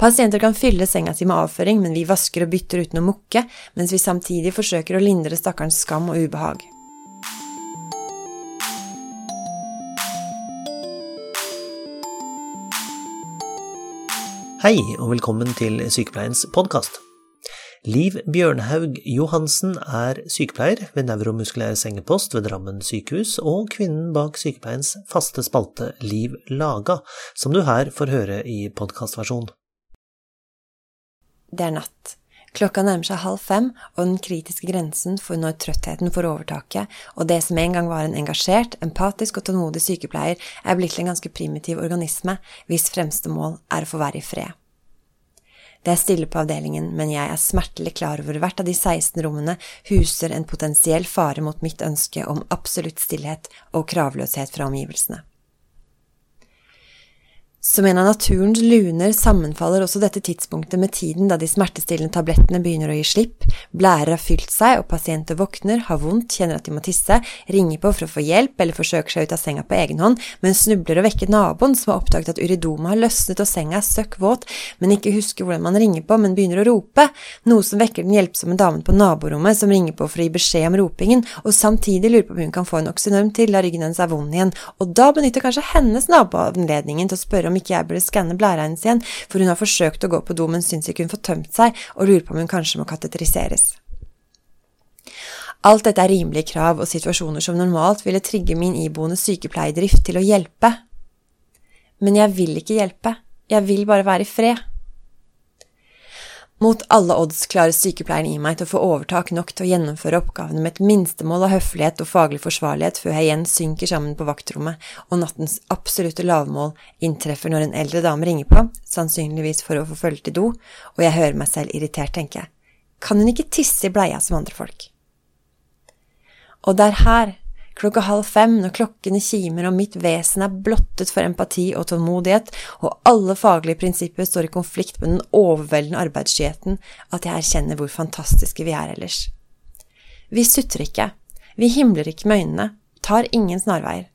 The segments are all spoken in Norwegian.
Pasienter kan fylle senga si med avføring, men vi vasker og bytter uten å mukke, mens vi samtidig forsøker å lindre stakkarens skam og ubehag. Hei, og velkommen til Sykepleiens podkast. Liv Bjørnhaug Johansen er sykepleier ved nevromuskulær sengepost ved Drammen sykehus, og kvinnen bak sykepleiens faste spalte Liv Laga, som du her får høre i podkastversjon. Det er natt. Klokka nærmer seg halv fem, og den kritiske grensen for når trøttheten får overtaket, og det som en gang var en engasjert, empatisk og tålmodig sykepleier, er blitt til en ganske primitiv organisme, hvis fremste mål er å få være i fred. Det er stille på avdelingen, men jeg er smertelig klar over hvert av de 16 rommene huser en potensiell fare mot mitt ønske om absolutt stillhet og kravløshet fra omgivelsene. Som en av naturens luner sammenfaller også dette tidspunktet med tiden da de smertestillende tablettene begynner å gi slipp, blærer har fylt seg og pasienter våkner, har vondt, kjenner at de må tisse, ringer på for å få hjelp eller forsøker seg ut av senga på egen hånd, men snubler og vekker naboen som har oppdaget at uridoma har løsnet og senga er søkk våt, men ikke husker hvordan man ringer på, men begynner å rope, noe som vekker den hjelpsomme damen på naborommet som ringer på for å gi beskjed om ropingen, og samtidig lurer på om hun kan få en oksynorm til da ryggen hennes er vond igjen, og da benytter kanskje hennes nabo anledningen til å spørre om ikke jeg burde skanne blæra hennes igjen, for hun har forsøkt å gå på do, men syns ikke hun får tømt seg, og lurer på om hun kanskje må kateteriseres. Alt dette er rimelige krav og situasjoner som normalt ville trigge min iboende sykepleierdrift til å hjelpe. Men jeg vil ikke hjelpe, jeg vil bare være i fred. Mot alle odds klarer sykepleieren i meg til å få overtak nok til å gjennomføre oppgavene med et minstemål av høflighet og faglig forsvarlighet før jeg igjen synker sammen på vaktrommet, og nattens absolutte lavmål inntreffer når en eldre dame ringer på, sannsynligvis for å få følge til do, og jeg hører meg selv irritert tenke, kan hun ikke tisse i bleia som andre folk? Og det er her klokka halv fem, når klokkene kimer og mitt vesen er blottet for empati og tålmodighet, og alle faglige prinsipper står i konflikt med den overveldende arbeidsskyheten, at jeg erkjenner hvor fantastiske vi er ellers. Vi sutrer ikke, vi himler ikke med øynene, tar ingen snarveier.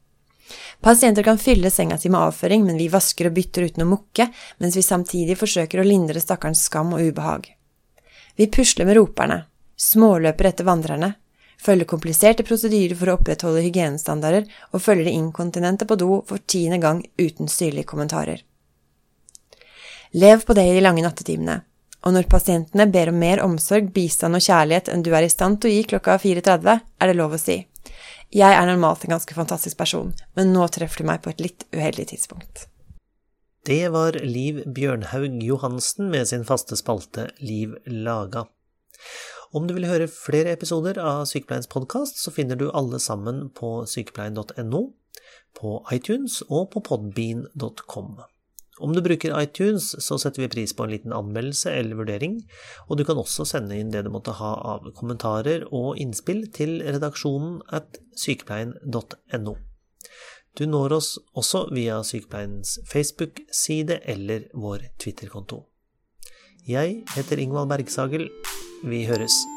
Pasienter kan fylle senga si med avføring, men vi vasker og bytter uten å mukke, mens vi samtidig forsøker å lindre stakkarens skam og ubehag. Vi pusler med roperne, småløper etter vandrerne, følger kompliserte prosedyrer for å opprettholde hygienestandarder og følger de inkontinente på do for tiende gang uten syrlige kommentarer. Lev på det i de lange nattetimene, og når pasientene ber om mer omsorg, bistand og kjærlighet enn du er i stand til å gi klokka 4.30, er det lov å si. Jeg er normalt en ganske fantastisk person, men nå treffer du meg på et litt uheldig tidspunkt. Det var Liv Bjørnhaug Johansen med sin faste spalte Liv laga. Om du vil høre flere episoder av Sykepleiens podkast, så finner du alle sammen på sykepleien.no, på iTunes og på podbean.com. Om du bruker iTunes, så setter vi pris på en liten anmeldelse eller vurdering, og du kan også sende inn det du måtte ha av kommentarer og innspill til redaksjonen at sykepleien.no. Du når oss også via Sykepleiens Facebook-side eller vår Twitter-konto. Jeg heter Ingvald Bergsagel. Vi høres.